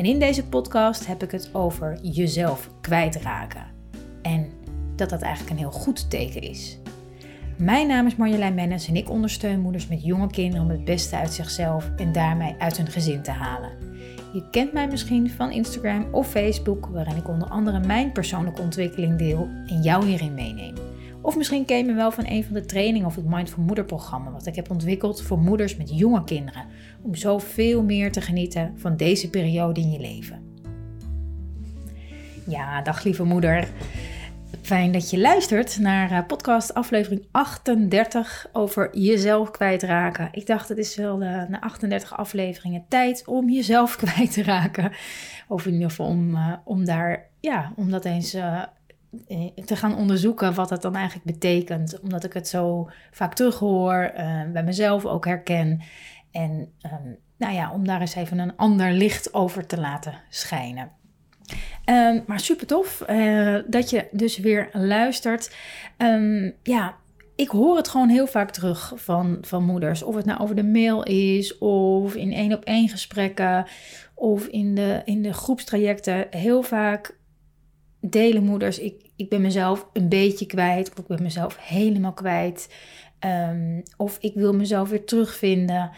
En in deze podcast heb ik het over jezelf kwijtraken en dat dat eigenlijk een heel goed teken is. Mijn naam is Marjolein Mennis en ik ondersteun moeders met jonge kinderen om het beste uit zichzelf en daarmee uit hun gezin te halen. Je kent mij misschien van Instagram of Facebook, waarin ik onder andere mijn persoonlijke ontwikkeling deel en jou hierin meeneem. Of misschien ken je me wel van een van de trainingen of het Mindful Moeder programma, wat ik heb ontwikkeld voor moeders met jonge kinderen, om zo veel meer te genieten van deze periode in je leven. Ja, dag lieve moeder. Fijn dat je luistert naar uh, podcast aflevering 38 over jezelf kwijtraken. Ik dacht het is wel uh, na 38 afleveringen tijd om jezelf kwijt te raken. Of in ieder geval om, uh, om daar, ja, om dat eens te gaan onderzoeken wat dat dan eigenlijk betekent. Omdat ik het zo vaak terughoor, bij mezelf ook herken. En um, nou ja, om daar eens even een ander licht over te laten schijnen. Um, maar super tof uh, dat je dus weer luistert. Um, ja, ik hoor het gewoon heel vaak terug van, van moeders. Of het nou over de mail is, of in één op één gesprekken, of in de, in de groepstrajecten. Heel vaak delen moeders, ik, ik ben mezelf een beetje kwijt, of ik ben mezelf helemaal kwijt. Of ik wil mezelf weer terugvinden.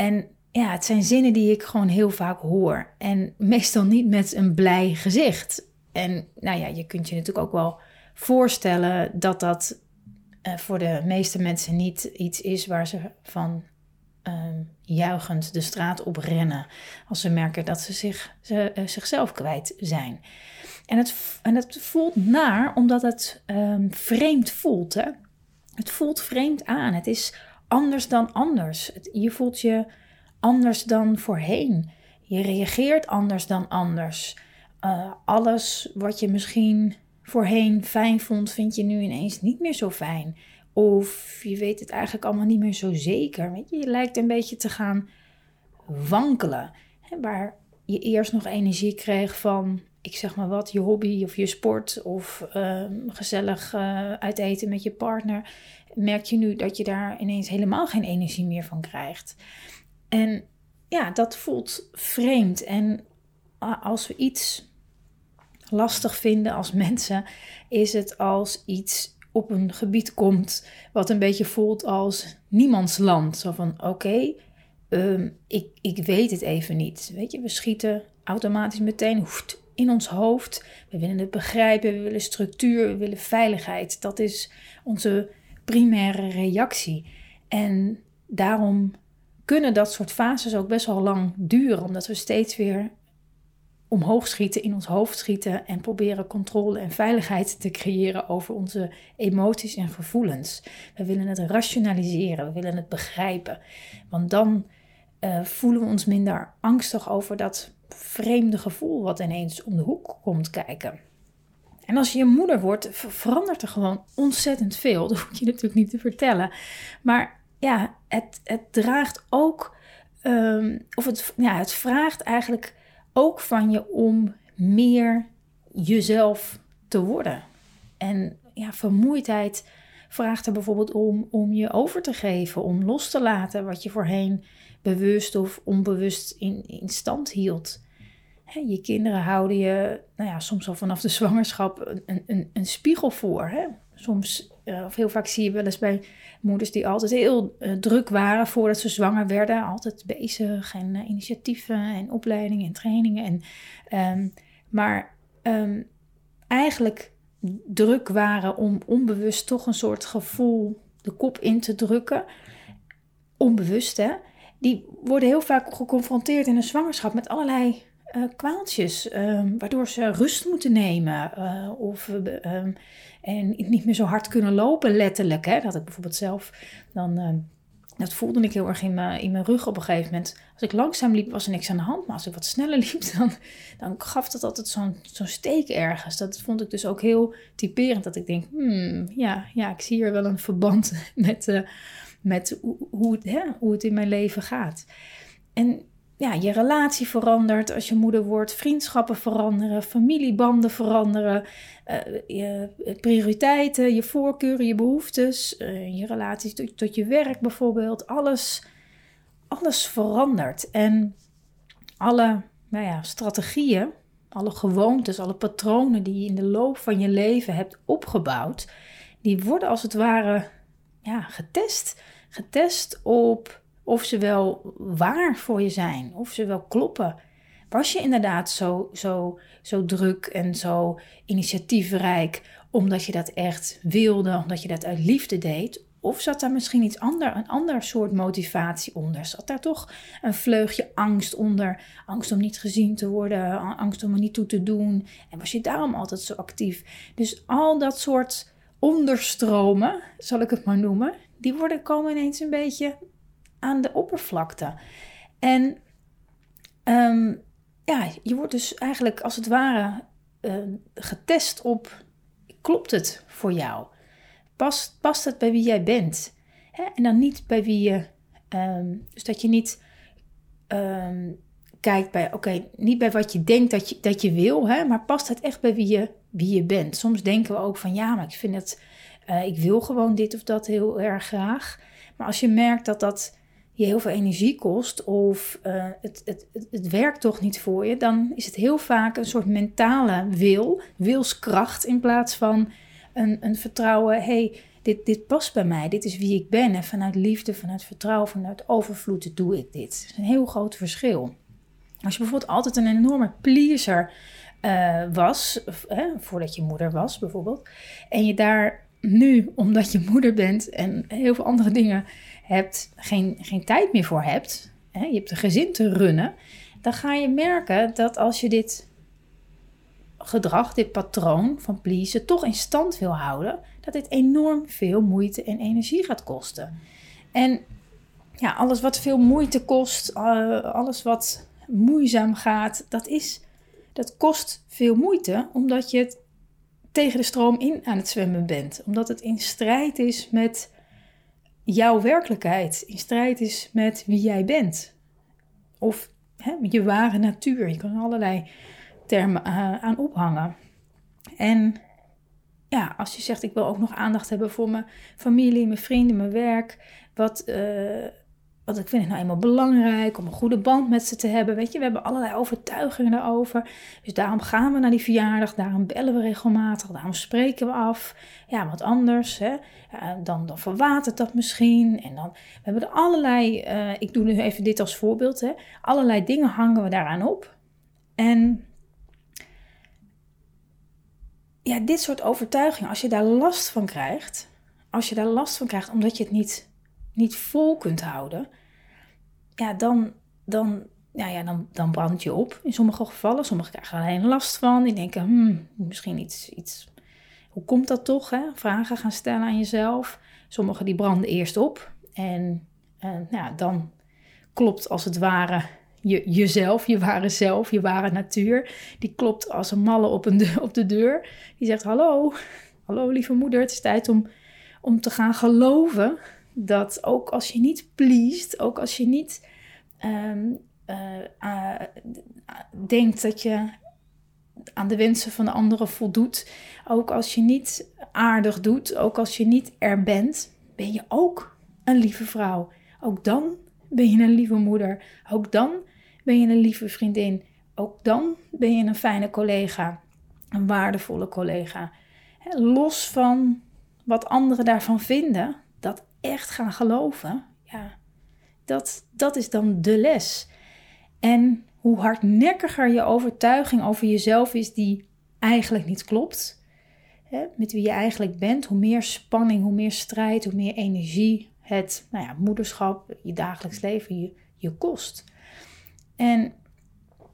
En ja, het zijn zinnen die ik gewoon heel vaak hoor. En meestal niet met een blij gezicht. En nou ja, je kunt je natuurlijk ook wel voorstellen dat dat uh, voor de meeste mensen niet iets is waar ze van uh, juichend de straat op rennen. Als ze merken dat ze, zich, ze uh, zichzelf kwijt zijn. En het, en het voelt naar omdat het um, vreemd voelt. Hè? Het voelt vreemd aan. Het is anders dan anders. Je voelt je anders dan voorheen. Je reageert anders dan anders. Uh, alles wat je misschien voorheen fijn vond, vind je nu ineens niet meer zo fijn. Of je weet het eigenlijk allemaal niet meer zo zeker. Je, lijkt een beetje te gaan wankelen. Waar je eerst nog energie kreeg van, ik zeg maar wat, je hobby of je sport of uh, gezellig uh, uit eten met je partner. Merk je nu dat je daar ineens helemaal geen energie meer van krijgt. En ja, dat voelt vreemd. En als we iets lastig vinden als mensen, is het als iets op een gebied komt wat een beetje voelt als niemands land. Zo van oké, um, ik, ik weet het even niet. Weet je, we schieten automatisch meteen hoeft, in ons hoofd. We willen het begrijpen, we willen structuur, we willen veiligheid. Dat is onze primaire reactie. En daarom kunnen dat soort fases ook best wel lang duren, omdat we steeds weer omhoog schieten, in ons hoofd schieten en proberen controle en veiligheid te creëren over onze emoties en gevoelens. We willen het rationaliseren, we willen het begrijpen, want dan uh, voelen we ons minder angstig over dat vreemde gevoel wat ineens om de hoek komt kijken. En als je je moeder wordt, verandert er gewoon ontzettend veel. Dat hoef je natuurlijk niet te vertellen. Maar ja, het, het draagt ook, um, of het, ja, het vraagt eigenlijk ook van je om meer jezelf te worden. En ja, vermoeidheid vraagt er bijvoorbeeld om om je over te geven, om los te laten wat je voorheen bewust of onbewust in, in stand hield. Je kinderen houden je, nou ja, soms al vanaf de zwangerschap een, een, een spiegel voor. Hè? Soms, uh, of heel vaak zie je wel eens bij moeders die altijd heel uh, druk waren voordat ze zwanger werden. Altijd bezig en uh, initiatieven en opleidingen en trainingen. En, um, maar um, eigenlijk druk waren om onbewust toch een soort gevoel de kop in te drukken. Onbewust hè. Die worden heel vaak geconfronteerd in een zwangerschap met allerlei uh, kwaaltjes, um, waardoor ze rust moeten nemen uh, of um, en niet meer zo hard kunnen lopen, letterlijk. Hè? Dat ik bijvoorbeeld zelf dan uh, dat voelde ik heel erg in mijn, in mijn rug op een gegeven moment. Als ik langzaam liep, was er niks aan de hand. Maar als ik wat sneller liep, dan, dan gaf dat altijd zo'n zo'n steek ergens. Dat vond ik dus ook heel typerend. Dat ik denk, hmm, ja, ja, ik zie hier wel een verband met, met hoe, hoe, hè, hoe het in mijn leven gaat. En ja, je relatie verandert als je moeder wordt, vriendschappen veranderen, familiebanden veranderen, uh, je prioriteiten, je voorkeuren, je behoeftes, uh, je relatie tot, tot, je werk bijvoorbeeld, alles, alles verandert. En alle nou ja, strategieën, alle gewoontes, alle patronen die je in de loop van je leven hebt opgebouwd, die worden als het ware ja, getest. Getest op of ze wel waar voor je zijn, of ze wel kloppen. Was je inderdaad zo, zo, zo druk en zo initiatiefrijk omdat je dat echt wilde, omdat je dat uit liefde deed? Of zat daar misschien iets ander, een ander soort motivatie onder? Zat daar toch een vleugje angst onder? Angst om niet gezien te worden, angst om er niet toe te doen. En was je daarom altijd zo actief? Dus al dat soort onderstromen, zal ik het maar noemen, die worden, komen ineens een beetje aan de oppervlakte. En ehm, ja, je wordt dus eigenlijk als het ware uh, getest op: klopt het voor jou? Past, past het bij wie jij bent? Hè? En dan niet bij wie je. Um, dus dat je niet um, kijkt bij, oké, niet bij wat je denkt dat je, dat je wil, hè, maar past het echt bij wie je, wie je bent? Soms denken we ook van ja, maar ik vind het, uh, ik wil gewoon dit of dat heel erg graag. Maar als je merkt dat dat je heel veel energie kost of uh, het, het, het, werkt toch niet voor je, dan is het heel vaak een soort mentale wil, wilskracht in plaats van een, een vertrouwen. hey, dit, dit past bij mij, dit is wie ik ben. En vanuit liefde, vanuit vertrouwen, vanuit overvloed doe ik dit. Dat is een heel groot verschil. Als je bijvoorbeeld altijd een enorme pleaser uh, was, voordat je moeder was bijvoorbeeld, en je daar nu, omdat je moeder bent en heel veel andere dingen hebt, geen, geen tijd meer voor hebt, hè, je hebt een gezin te runnen, dan ga je merken dat als je dit gedrag, dit patroon van pleasen, toch in stand wil houden, dat dit enorm veel moeite en energie gaat kosten. En ja, alles wat veel moeite kost, uh, alles wat moeizaam gaat, dat, is, dat kost veel moeite, omdat je het tegen de stroom in aan het zwemmen bent. Omdat het in strijd is met jouw werkelijkheid in strijd is met wie jij bent. Of hè, je ware natuur. Je kan allerlei termen aan ophangen. En ja, als je zegt ik wil ook nog aandacht hebben voor mijn familie, mijn vrienden, mijn werk. Wat, uh, want ik vind het nou eenmaal belangrijk om een goede band met ze te hebben. Weet je, we hebben allerlei overtuigingen daarover. Dus daarom gaan we naar die verjaardag, daarom bellen we regelmatig, daarom spreken we af. Ja, wat anders, hè? dan, dan verwatert dat misschien. En dan we hebben er allerlei, uh, ik doe nu even dit als voorbeeld, hè? allerlei dingen hangen we daaraan op. En ja, dit soort overtuigingen, als je daar last van krijgt, als je daar last van krijgt omdat je het niet, niet vol kunt houden, ja, dan, dan, ja, ja, dan, dan brand je op in sommige gevallen. Sommigen krijgen er alleen last van. Die denken, hmm, misschien iets, iets... Hoe komt dat toch? Hè? Vragen gaan stellen aan jezelf. Sommigen die branden eerst op. En uh, nou, dan klopt als het ware je, jezelf, je ware zelf, je ware natuur. Die klopt als een malle op, een de, op de deur. Die zegt, hallo, hallo lieve moeder, het is tijd om, om te gaan geloven dat ook als je niet pleest, ook als je niet um, uh, denkt dat je aan de wensen van de anderen voldoet, ook als je niet aardig doet, ook als je niet er bent, ben je ook een lieve vrouw. Ook dan ben je een lieve moeder. Ook dan ben je een lieve vriendin. Ook dan ben je een fijne collega, een waardevolle collega. Los van wat anderen daarvan vinden, dat echt gaan geloven, ja, dat, dat is dan de les. En hoe hardnekkiger je overtuiging over jezelf is die eigenlijk niet klopt, hè, met wie je eigenlijk bent, hoe meer spanning, hoe meer strijd, hoe meer energie het nou ja, moederschap, je dagelijks leven je, je kost. En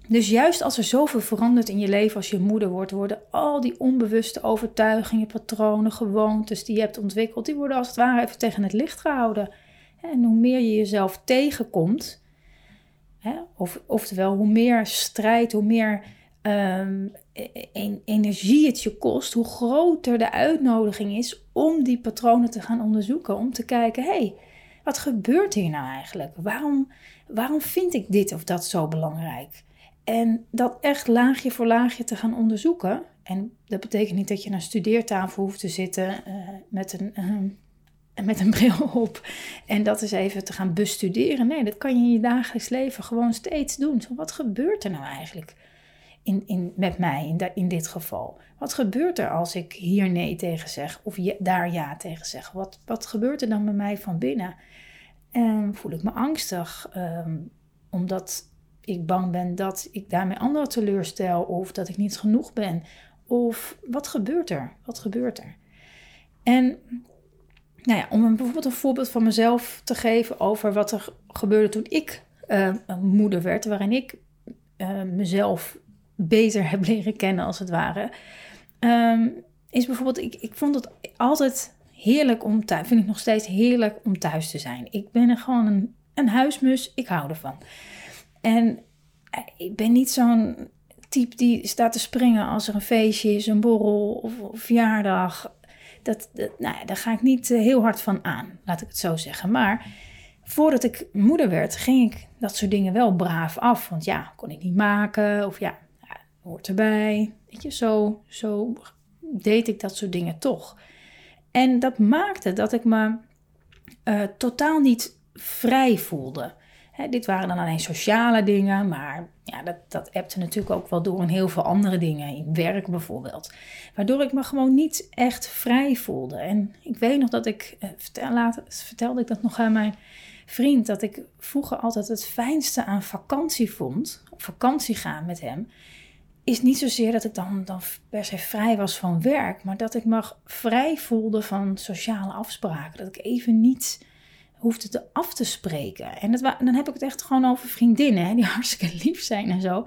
dus juist als er zoveel verandert in je leven als je moeder wordt, worden al die onbewuste overtuigingen, patronen, gewoontes die je hebt ontwikkeld, die worden als het ware even tegen het licht gehouden. En hoe meer je jezelf tegenkomt, of, oftewel hoe meer strijd, hoe meer um, energie het je kost, hoe groter de uitnodiging is om die patronen te gaan onderzoeken. Om te kijken, hé, hey, wat gebeurt hier nou eigenlijk? Waarom, waarom vind ik dit of dat zo belangrijk? En dat echt laagje voor laagje te gaan onderzoeken. En dat betekent niet dat je naar een studeertafel hoeft te zitten uh, met, een, uh, met een bril op. En dat eens even te gaan bestuderen. Nee, dat kan je in je dagelijks leven gewoon steeds doen. Wat gebeurt er nou eigenlijk in, in, met mij in, in dit geval? Wat gebeurt er als ik hier nee tegen zeg of je, daar ja tegen zeg? Wat, wat gebeurt er dan met mij van binnen? En voel ik me angstig um, omdat ik bang ben dat ik daarmee anderen teleurstel of dat ik niet genoeg ben. Of wat gebeurt er? Wat gebeurt er? En nou ja, om een, bijvoorbeeld een voorbeeld van mezelf te geven over wat er gebeurde toen ik uh, moeder werd, waarin ik uh, mezelf beter heb leren kennen als het ware. Um, is bijvoorbeeld, ik, ik vond het altijd heerlijk om thuis, vind ik nog steeds heerlijk om thuis te zijn. Ik ben er gewoon een, een huismus, ik hou ervan. En eh, ik ben niet zo'n type die staat te springen als er een feestje is, een borrel of, verjaardag. Dat, nou daar ga ik niet eh, heel hard van aan, laat ik het zo zeggen. Maar voordat ik moeder werd, ging ik dat soort dingen wel braaf af. Want ja, kon ik niet maken of ja, hoort erbij. Weet je, zo, zo deed ik dat soort dingen toch. En dat maakte dat ik me uh, totaal niet vrij voelde. Dit waren dan alleen sociale dingen, maar ja, dat, dat natuurlijk ook wel door in heel veel andere dingen, in werk bijvoorbeeld. Waardoor ik me gewoon niet echt vrij voelde. En ik weet nog dat ik, uh, vertel, later vertelde ik dat nog aan mijn vriend, dat ik vroeger altijd het fijnste aan vakantie vond, op vakantie gaan met hem, is niet zozeer dat ik dan, dan per se vrij was van werk, maar dat ik me vrij voelde van sociale afspraken. Dat ik even niet hoefde te af te spreken. En dat, dan heb ik het echt gewoon over vriendinnen, die hartstikke lief zijn en zo.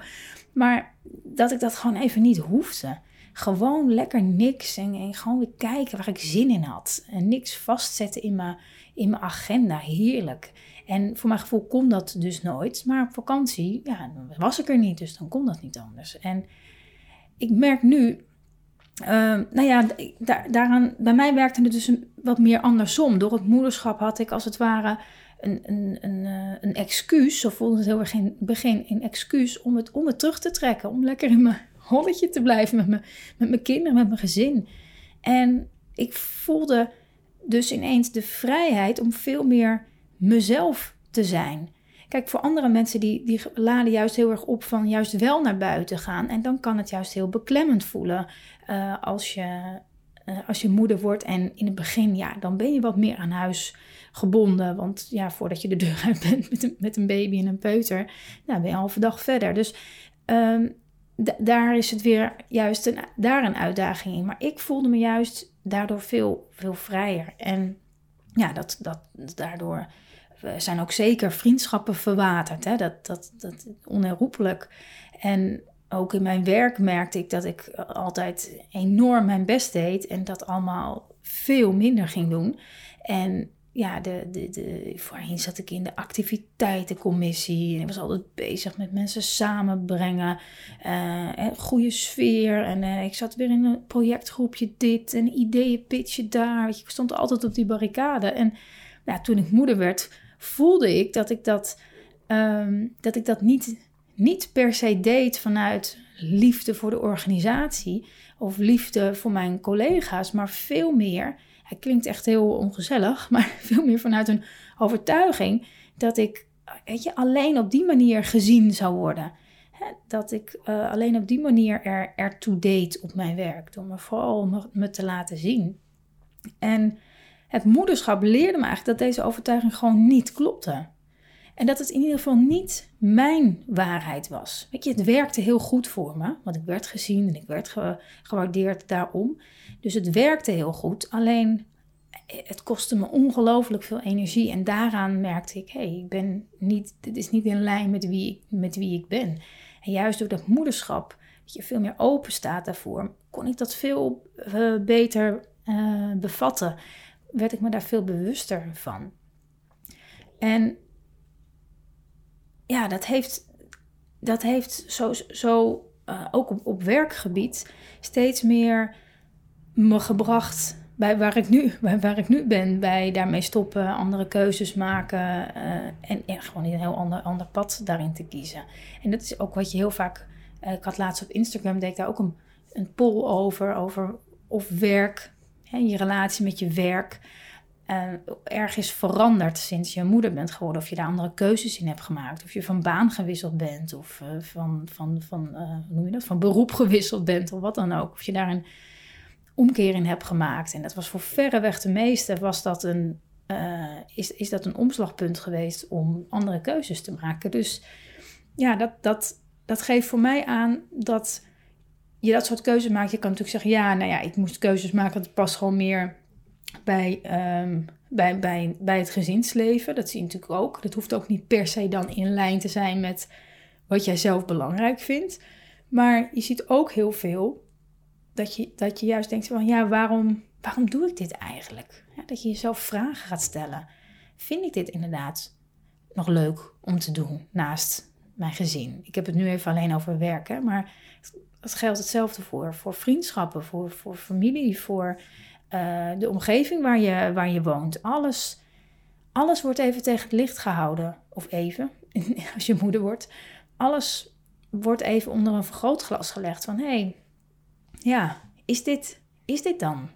Maar dat ik dat gewoon even niet hoefde. Gewoon lekker niks en, gewoon weer kijken waar ik zin in had. En niks vastzetten in mijn, in mijn agenda. Heerlijk. En voor mijn gevoel kon dat dus nooit. Maar op vakantie, ja, was ik er niet, dus dan kon dat niet anders. En ik merk nu, uh, nou ja, daar, daaraan, bij mij werkte het dus wat meer andersom. Door het moederschap had ik als het ware een, een, een, eh, een excuus, zo voelde het heel erg het begin, een excuus om het, om het terug te trekken. Om lekker in mijn holletje te blijven met, me, met mijn kinderen, met mijn gezin. En ik voelde dus ineens de vrijheid om veel meer mezelf te zijn. Kijk, voor andere mensen die, die laden juist heel erg op van juist wel naar buiten gaan. En dan kan het juist heel beklemmend voelen uh, als, je, uh, als je moeder wordt. En in het begin, ja, dan ben je wat meer aan huis gebonden. Want ja, voordat je de deur uit bent met een, met een baby en een peuter, nou, ben je al halve dag verder. Dus um, daar is het weer juist een, daar een uitdaging in. Maar ik voelde me juist daardoor veel, veel vrijer. En ja, dat, dat, daardoor zijn ook zeker vriendschappen verwaterd. Hè? Dat, dat, dat onherroepelijk. En ook in mijn werk merkte ik dat ik altijd enorm mijn best deed en dat allemaal veel minder ging doen. En ja, de, de, de, voorheen zat ik in de activiteitencommissie. En ik was altijd bezig met mensen samenbrengen. Uh, goede sfeer. En uh, ik zat weer in een projectgroepje dit en ideeën daar. Ik stond altijd op die barricade. En ja, toen ik moeder werd, voelde ik dat ik dat, um, dat, ik dat niet, niet per se deed vanuit liefde voor de organisatie of liefde voor mijn collega's, maar veel meer. Het klinkt echt heel ongezellig, maar veel meer vanuit een overtuiging dat ik weet je, alleen op die manier gezien zou worden. Dat ik uh, alleen op die manier er, ertoe deed op mijn werk, door me vooral me, me te laten zien. En het moederschap leerde me eigenlijk dat deze overtuiging gewoon niet klopte. En dat het in ieder geval niet mijn waarheid was. Weet je, het werkte heel goed voor me, want ik werd gezien en ik werd gewaardeerd daarom. Dus het werkte heel goed, alleen het kostte me ongelooflijk veel energie. En daaraan merkte ik, hé, hey, ik ben niet, dit is niet in lijn met wie, ik, met wie ik ben. En juist door dat moederschap, dat je veel meer open staat daarvoor, kon ik dat veel uh, beter uh, bevatten werd ik me daar veel bewuster van. En ja, dat heeft, dat heeft zo, zo uh, ook op, op werkgebied steeds meer me gebracht bij waar ik nu, bij waar ik nu ben. Bij daarmee stoppen, andere keuzes maken uh, en, gewoon een heel ander, ander pad daarin te kiezen. En dat is ook wat je heel vaak. Uh, ik had laatst op Instagram, deed ik daar ook een, een poll over, over of werk, hè, je relatie met je werk uh, erg is veranderd sinds je moeder bent geworden. Of je daar andere keuzes in hebt gemaakt. Of je van baan gewisseld bent. Of uh, van, van, van, hoe noem je dat? van beroep gewisseld bent. Of wat dan ook. Of je daar een omkeer in hebt gemaakt. En dat was voor verreweg de meeste. Was dat een, is, is dat een omslagpunt geweest om andere keuzes te maken. Dus ja, dat, dat, dat geeft voor mij aan dat je dat soort keuzes maakt. Je kan natuurlijk zeggen, ja, nou ja, ik moest keuzes maken. Het past gewoon meer bij, um, bij, bij, bij het gezinsleven. Dat zie je natuurlijk ook. Dat hoeft ook niet per se dan in lijn te zijn met wat jij zelf belangrijk vindt. Maar je ziet ook heel veel dat je, dat je juist denkt van ja, waarom, waarom doe ik dit eigenlijk? Ja, dat je jezelf vragen gaat stellen. Vind ik dit inderdaad nog leuk om te doen naast mijn gezin? Ik heb het nu even alleen over werken, maar dat geldt hetzelfde voor. Voor vriendschappen, voor, voor familie, voor uh, de omgeving waar je, waar je woont. Alles, alles wordt even tegen het licht gehouden. Of even, als je moeder wordt. Alles wordt even onder een vergrootglas gelegd. Van hé, hey, ja, is dit, is dit dan?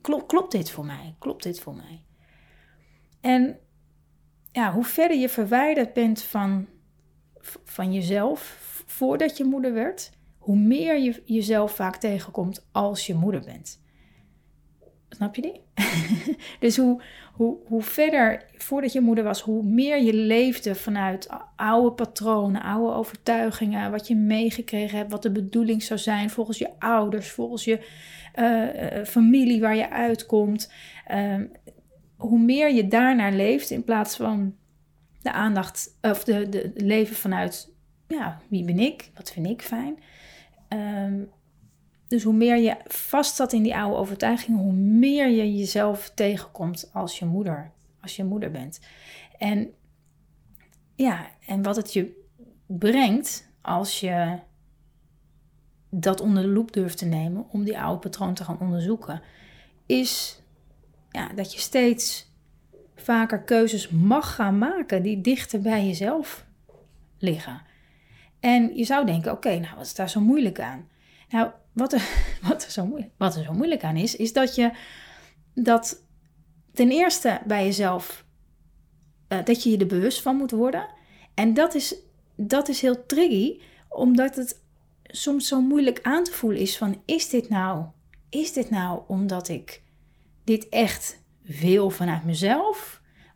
Klopt, klopt dit voor mij? Klopt dit voor mij? En ja, hoe verder je verwijderd bent van, van jezelf voordat je moeder werd, hoe meer je jezelf vaak tegenkomt als je moeder bent. Snap je die? dus hoe, hoe, hoe verder, voordat je moeder was, hoe meer je leefde vanuit oude patronen, oude overtuigingen, wat je meegekregen hebt, wat de bedoeling zou zijn volgens je ouders, volgens je uh, familie waar je uitkomt. Uh, hoe meer je daarnaar leeft in plaats van de aandacht, of de, de leven vanuit, ja, wie ben ik? Wat vind ik fijn? Um, dus hoe meer je vast zat in die oude overtuiging, hoe meer je jezelf tegenkomt als je moeder, als je moeder bent. En ja, en wat het je brengt als je dat onder de loep durft te nemen om die oude patroon te gaan onderzoeken, is ja, dat je steeds vaker keuzes mag gaan maken die dichter bij jezelf liggen. En je zou denken: oké, nou wat is daar zo moeilijk aan? Nou, wat er, wat, er zo moeilijk, wat zo moeilijk aan is, is dat je dat ten eerste bij jezelf, uh, dat je je er bewust van moet worden. En dat is, dat is heel tricky, omdat het soms zo moeilijk aan te voelen is van, is dit nou, is dit nou omdat ik dit echt wil vanuit mezelf?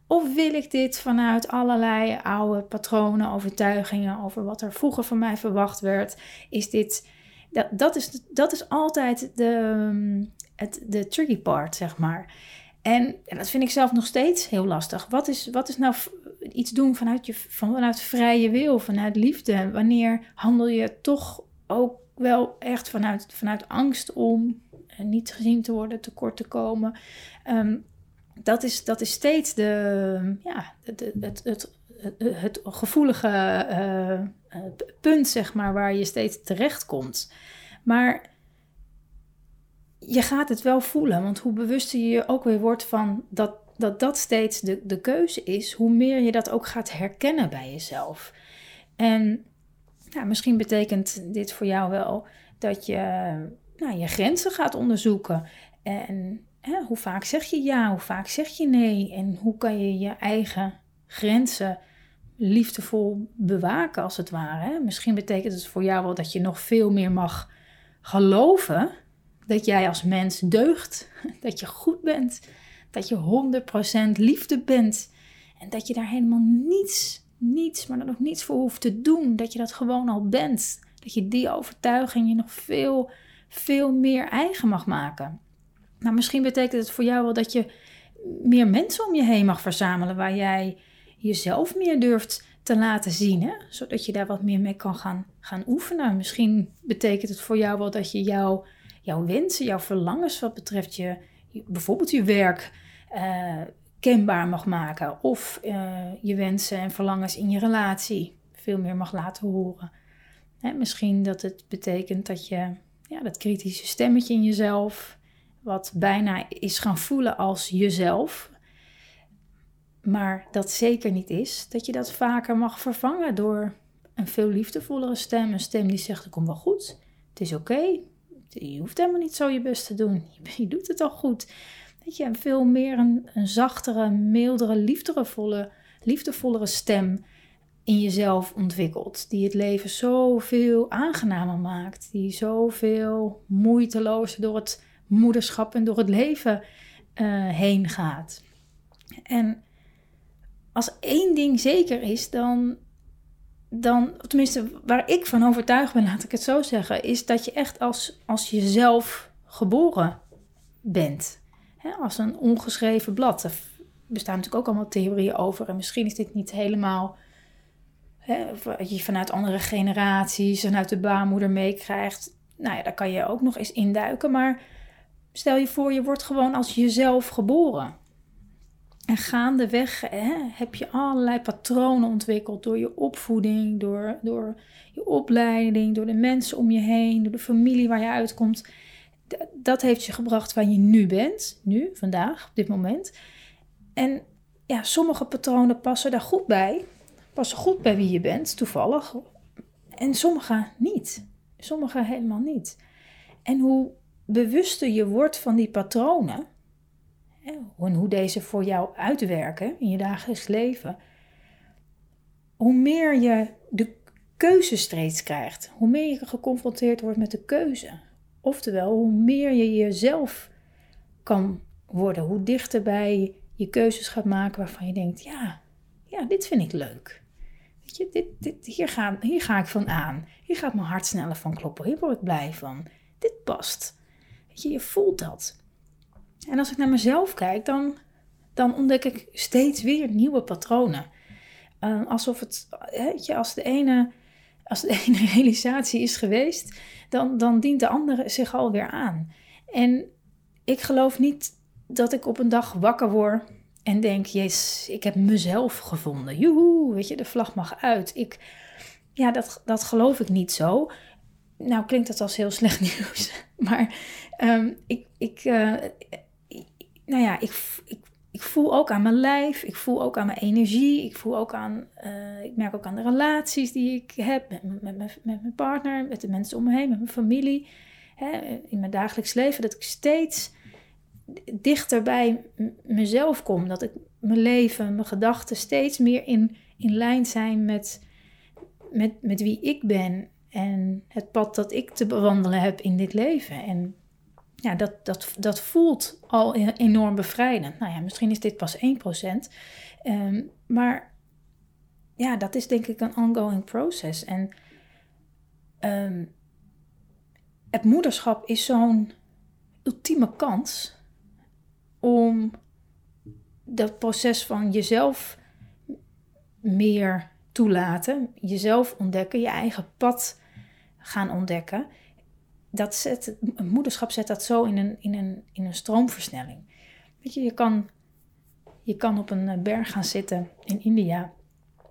Of wil ik dit vanuit allerlei oude patronen, overtuigingen over wat er vroeger van mij verwacht werd? Is dit dat, dat, is, dat is altijd de, het, de tricky part, zeg maar. En, en, dat vind ik zelf nog steeds heel lastig. Wat is, wat is nou iets doen vanuit, je, vanuit vrije wil, vanuit liefde? Wanneer handel je toch ook wel echt vanuit, vanuit angst om niet gezien te worden, tekort te komen? Um, dat, is, dat is steeds de, ja, het, het, het, het, gevoelige uh, punt, zeg maar, waar je steeds terecht komt. Maar je gaat het wel voelen, want hoe bewuster je je ook weer wordt van dat dat, dat steeds de, de keuze is, hoe meer je dat ook gaat herkennen bij jezelf. En ja, misschien betekent dit voor jou wel dat je nou, je grenzen gaat onderzoeken. En hè, hoe vaak zeg je ja, hoe vaak zeg je nee? En hoe kan je je eigen grenzen liefdevol bewaken, als het ware. Hè? Misschien betekent het voor jou wel dat je nog veel meer mag geloven dat jij als mens deugt, dat je goed bent, dat je 100% liefde bent en dat je daar helemaal niets, niets, maar dan ook niets voor hoeft te doen, dat je dat gewoon al bent. Dat je die overtuiging je nog veel, veel meer eigen mag maken. Nou, misschien betekent het voor jou wel dat je meer mensen om je heen mag verzamelen waar jij jezelf meer durft te laten zien. Hè? Zodat je daar wat meer mee kan gaan, gaan oefenen. Misschien betekent het voor jou wel dat je jouw, jouw wensen, jouw verlangens wat betreft je, bijvoorbeeld je werk, uh, kenbaar mag maken. Of uh, je wensen en verlangens in je relatie veel meer mag laten horen. Hè, misschien dat het betekent dat je ja, dat kritische stemmetje in jezelf, wat bijna is gaan voelen als jezelf, maar dat zeker niet is, dat je dat vaker mag vervangen door een veel liefdevollere stem. Een stem die zegt: Het komt wel goed, het is oké, je hoeft helemaal niet zo je best te doen, je doet het al goed. Dat je veel meer een, een zachtere, mildere, liefdevolle, liefdevollere stem in jezelf ontwikkelt. Die het leven zoveel aangenamer maakt. Die zoveel moeitelozer door het moederschap en door het leven uh, heen gaat. En als één ding zeker is, dan, dan, tenminste waar ik van overtuigd ben, laat ik het zo zeggen, is dat je echt als, als jezelf geboren bent. als een ongeschreven blad. Er bestaan natuurlijk ook allemaal theorieën over. En misschien is dit niet helemaal wat je vanuit andere generaties en uit de baarmoeder meekrijgt. Nou ja, daar kan je ook nog eens induiken. Maar stel je voor, je wordt gewoon als jezelf geboren. En gaandeweg hè, heb je allerlei patronen ontwikkeld door je opvoeding, door, door je opleiding, door de mensen om je heen, door de familie waar je uitkomt. Dat heeft je gebracht waar je nu bent, nu, vandaag, op dit moment. En ja, sommige patronen passen daar goed bij, passen goed bij wie je bent, toevallig. En sommige niet. Sommige helemaal niet. En hoe bewuster je wordt van die patronen, en hoe deze voor jou uitwerken in je dagelijks leven, hoe meer je de keuze steeds krijgt, hoe meer je geconfronteerd wordt met de keuze. Oftewel, hoe meer je jezelf kan worden, hoe dichterbij je keuzes gaat maken waarvan je denkt: ja, ja dit vind ik leuk. Weet je, dit, dit, hier, ga, hier ga ik van aan. Hier gaat mijn hart sneller van kloppen. Hier word ik blij van. Dit past. Je, voelt dat. En als ik naar mezelf kijk, dan, dan ontdek ik steeds weer nieuwe patronen. Uh, alsof het, weet je, als de ene, als de ene realisatie is geweest, dan, dan dient de andere zich alweer aan. En ik geloof niet dat ik op een dag wakker word en denk, jezus, ik heb mezelf gevonden. Joehoe, weet je, de vlag mag uit. Ik, ja, dat, dat geloof ik niet zo. Nou klinkt dat als heel slecht nieuws, maar um, ik, ik, uh, nou ja, ik, ik, ik voel ook aan mijn lijf, ik voel ook aan mijn energie, ik voel ook aan, uh, ik merk ook aan de relaties die ik heb met, met, met, met mijn partner, met de mensen om me heen, met mijn familie, hè, in mijn dagelijks leven, dat ik steeds dichter bij mezelf kom, dat ik mijn leven, mijn gedachten steeds meer in, in lijn zijn met, met, met wie ik ben en het pad dat ik te bewandelen heb in dit leven. En ja, dat, dat, dat voelt al e-, enorm bevrijdend. Nou ja, misschien is dit pas 1%. Um, ehm, maar ja, dat is denk ik een ongoing process. En ehm, het moederschap is zo'n ultieme kans om dat proces van jezelf meer toelaten, jezelf ontdekken, je eigen pad gaan ontdekken dat zet, moederschap zet dat zo in een, in een, in een stroomversnelling. Weet je, je kan, je kan op een eh, berg gaan zitten in India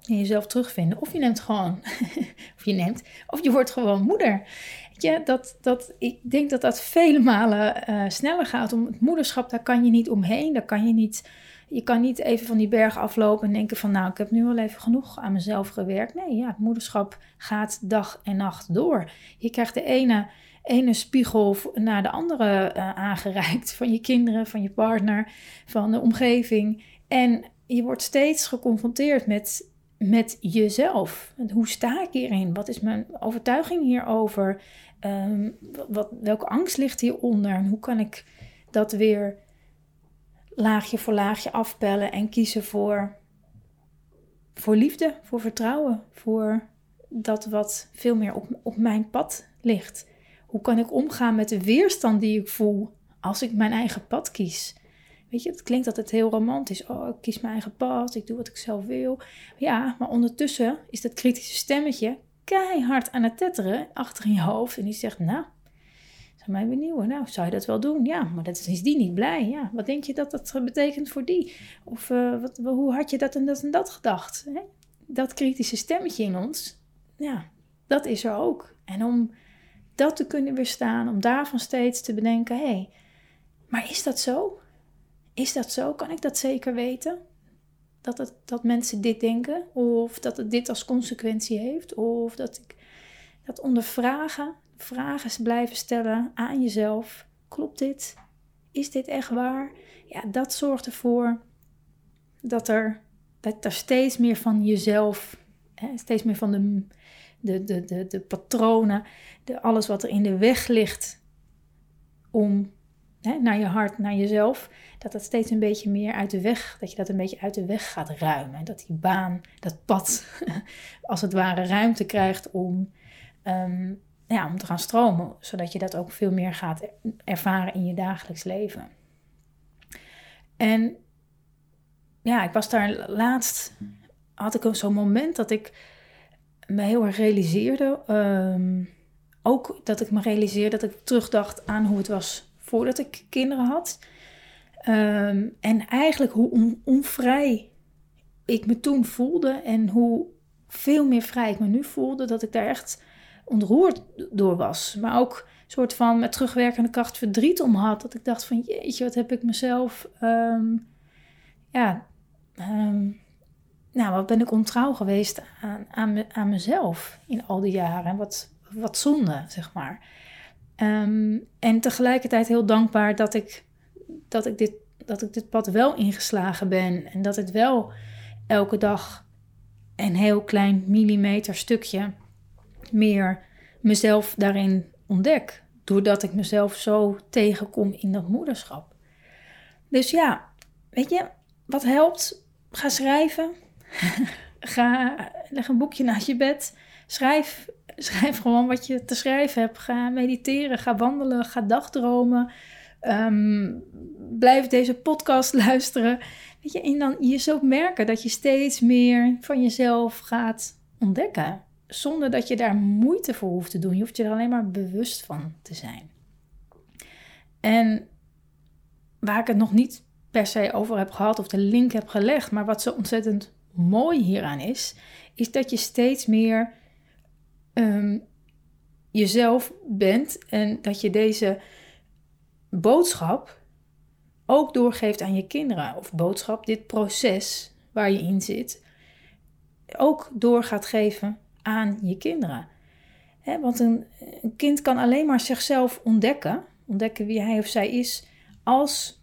en jezelf terugvinden. Of je neemt gewoon, of je neemt, of je wordt gewoon moeder. Je, dat, dat, ik denk dat dat vele malen uh, sneller gaat. Om het moederschap, daar kan je niet omheen. Daar kan je niet, je kan niet even van die berg aflopen en denken van nou, ik heb nu wel even genoeg aan mezelf gewerkt. Nee, ja, het moederschap gaat dag en nacht door. Je krijgt de ene ene spiegel naar de andere uh, aangereikt. Van je kinderen, van je partner, van de omgeving. En je wordt steeds geconfronteerd met, met jezelf. Hoe sta ik hierin? Wat is mijn overtuiging hierover? Um, wat, welke angst ligt hieronder? En hoe kan ik dat weer laagje voor laagje afpellen en kiezen voor, voor liefde, voor vertrouwen, voor dat wat veel meer op, op mijn pad ligt. Hoe kan ik omgaan met de weerstand die ik voel als ik mijn eigen pad kies? Weet je, het klinkt altijd heel romantisch. Oh, ik kies mijn eigen pad, ik doe wat ik zelf wil. Ja, maar ondertussen is dat kritische stemmetje keihard aan het tetteren achter in je hoofd. En die zegt, nou, Mij benieuwen. Nou, zou je dat wel doen? Ja, maar dat is die niet blij. Ja, wat denk je dat dat betekent voor die? Of uh, wat, hoe had je dat en dat en dat gedacht? Hè? Dat kritische stemmetje in ons, ja, dat is er ook. En om dat te kunnen weerstaan, om daarvan steeds te bedenken: hé, hey, maar is dat zo? Is dat zo? Kan ik dat zeker weten? Dat, dat mensen dit denken? Of dat het dit als consequentie heeft? Of dat ik dat ondervragen, vragen blijven stellen aan jezelf. Klopt dit? Is dit echt waar? Ja, dat zorgt ervoor dat er, dat er steeds meer van jezelf, hè, steeds meer van de, de, de, de, de patronen, de, alles wat er in de weg ligt om hè, naar je hart, naar jezelf, dat dat steeds een beetje meer uit de weg, dat je dat een beetje uit de weg gaat ruimen. Dat die baan, dat pad, als het ware ruimte krijgt om, ehm, ja, om te gaan stromen, zodat je dat ook veel meer gaat ervaren in je dagelijks leven. En ja, ik was daar laatst, had ik zo'n moment dat ik me heel erg realiseerde. Ehm, ook dat ik me realiseerde dat ik terugdacht aan hoe het was voordat ik kinderen had. Ehm, en eigenlijk hoe onvrij ik me toen voelde en hoe veel meer vrij ik me nu voelde, dat ik daar echt ontroerd door was. Maar ook soort van met terugwerkende kracht verdriet om had. Dat ik dacht van jeetje, wat heb ik mezelf, um, ja, nou, wat ben ik ontrouw geweest aan, aan, aan mezelf in al die jaren. Wat, wat zonde, zeg maar. Ehm, en tegelijkertijd heel dankbaar dat ik, dat, ik dit, dat ik dit pad wel ingeslagen ben. En dat het wel elke dag een heel klein millimeter stukje meer mezelf daarin ontdek. Doordat ik mezelf zo tegenkom in dat moederschap. Dus ja, weet je, wat helpt? Ga schrijven. Ga, leg een boekje naast je bed. Schrijf, schrijf gewoon wat je te schrijven hebt. Ga mediteren, ga wandelen, ga dagdromen. Um, blijf deze podcast luisteren. Weet je, en dan je zult merken dat je steeds meer van jezelf gaat ontdekken. Zonder dat je daar moeite voor hoeft te doen. Je hoeft je er alleen maar bewust van te zijn. En waar ik het nog niet per se over heb gehad of de link heb gelegd, maar wat zo ontzettend mooi hieraan is, is dat je steeds meer um, jezelf bent en dat je deze boodschap ook doorgeeft aan je kinderen. Of boodschap, dit proces waar je in zit, ook door gaat geven aan je kinderen. want een, een kind kan alleen maar zichzelf ontdekken, ontdekken wie hij of zij is, als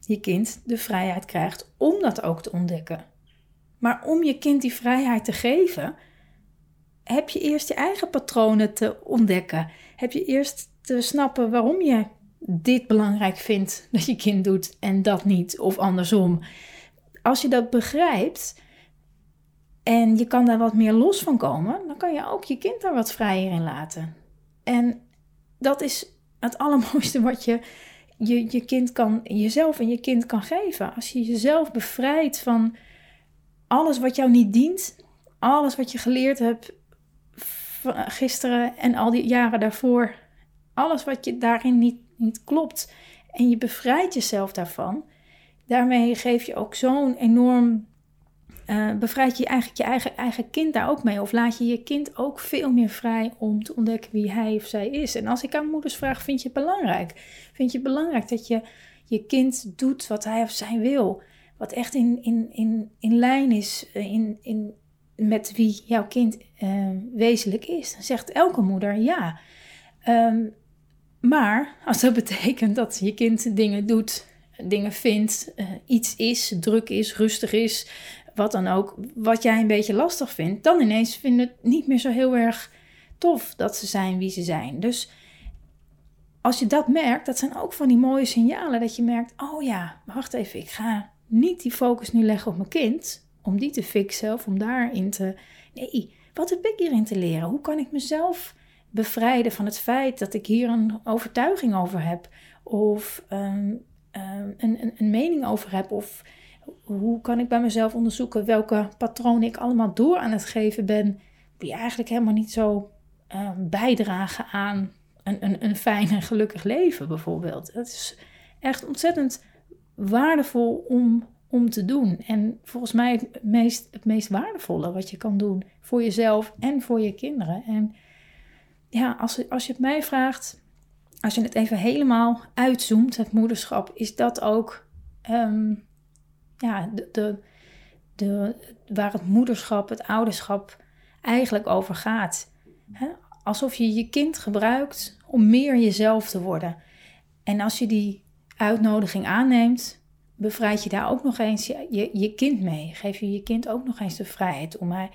je kind de vrijheid krijgt om dat ook te ontdekken. Maar om je kind die vrijheid te geven, heb je eerst je eigen patronen te ontdekken. Heb je eerst te snappen waarom je dit belangrijk vindt dat je kind doet en dat niet, of andersom. Als je dat begrijpt en je kan daar wat meer los van komen, dan kan je ook je kind daar wat vrijer in laten. En dat is het allermooiste wat je je, je kind kan, jezelf en je kind kan geven. Als je jezelf bevrijdt van alles wat jou niet dient, alles wat je geleerd hebt gisteren en al die jaren daarvoor, alles wat je daarin niet, niet klopt en je bevrijdt jezelf daarvan, daarmee geef je ook zo'n enorm, uh, bevrijd je eigenlijk je eigen, eigen kind daar ook mee of laat je je kind ook veel meer vrij om te ontdekken wie hij of zij is. En als ik aan moeders vraag, vind je het belangrijk? Vind je het belangrijk dat je je kind doet wat hij of zij wil? wat echt in, in, in, in lijn is eh, in, in, met wie jouw kind uh, wezenlijk is. Dan zegt elke moeder ja. Ehm, maar als dat betekent dat je kind dingen doet, dingen vindt, iets is, druk is, rustig is, wat dan ook, wat jij een beetje lastig vindt, dan ineens vinden het niet meer zo heel erg tof dat ze zijn wie ze zijn. Dus als je dat merkt, dat zijn ook van die mooie signalen dat je merkt: oh ja, wacht even, ik ga niet die focus nu leggen op mijn kind, om die te fixen of om daarin te. Nee, wat heb ik hierin te leren? Hoe kan ik mezelf bevrijden van het feit dat ik hier een overtuiging over heb, of um, um, een, een, een, mening over heb, of hoe kan ik bij mezelf onderzoeken welke patronen ik allemaal door aan het geven ben, die eigenlijk helemaal niet zo um, bijdragen aan een, een, een fijn en gelukkig leven bijvoorbeeld. Het is echt ontzettend waardevol om, om te doen. En volgens mij het meest, het meest waardevolle wat je kan doen voor jezelf en voor je kinderen. En ja, als, als je het mij vraagt, als je het even helemaal uitzoomt, het moederschap, is dat ook ehm, ja, de, de, waar het moederschap, het ouderschap eigenlijk over gaat. Alsof je je kind gebruikt om meer jezelf te worden. En als je die uitnodiging aanneemt, bevrijd je daar ook nog eens je, je, je kind mee. Geef je je kind ook nog eens de vrijheid om, hij,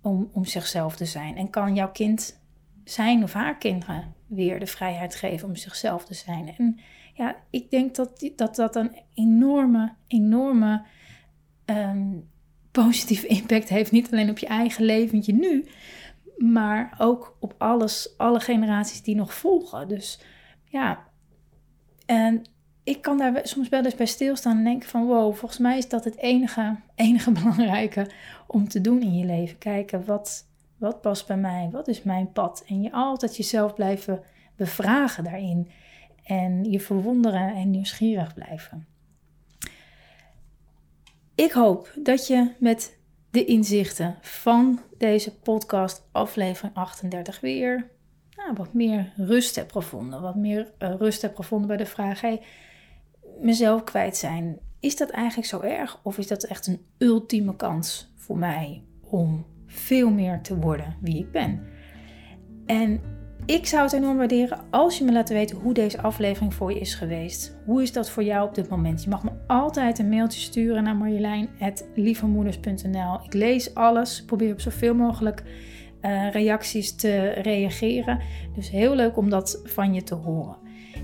om, om zichzelf te zijn. En kan jouw kind zijn of haar kinderen weer de vrijheid geven om zichzelf te zijn. En ja, ik denk dat dat, dat een enorme, enorme um, positieve impact heeft. Niet alleen op je eigen leventje nu, maar ook op alles, alle generaties die nog volgen. Dus ja, en ik kan daar soms wel eens bij stilstaan en denken van wow, volgens mij is dat het enige, enige belangrijke om te doen in je leven. Kijken wat, wat past bij mij, wat is mijn pad. En je altijd jezelf blijven bevragen daarin. En je verwonderen en nieuwsgierig blijven. Ik hoop dat je met de inzichten van deze podcast, aflevering 38, weer nou, wat meer rust hebt gevonden. Wat meer uh, rust hebt gevonden bij de vraag: hey, mezelf kwijt zijn. Is dat eigenlijk zo erg? Of is dat echt een ultieme kans voor mij om veel meer te worden wie ik ben? En ik zou het enorm waarderen als je me laat weten hoe deze aflevering voor je is geweest. Hoe is dat voor jou op dit moment? Je mag me altijd een mailtje sturen naar marjolein.lievemoeders.nl. Ik lees alles, probeer op zoveel mogelijk uh, reacties te reageren. Dus heel leuk om dat van je te horen.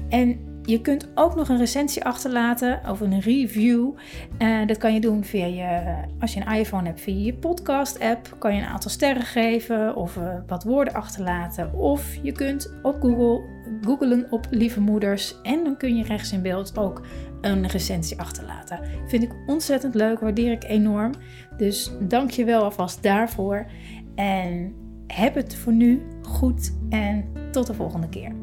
En je kunt ook nog een recensie achterlaten of een review. Uh, dat kan je doen via je, als je een iPhone hebt, via je podcast-app. Kan je een aantal sterren geven of uh, wat woorden achterlaten. Of je kunt op Google googlen op lieve moeders. En dan kun je rechts in beeld ook een recensie achterlaten. Vind ik ontzettend leuk, waardeer ik enorm. Dus dank je wel alvast daarvoor. En heb het voor nu goed en tot de volgende keer.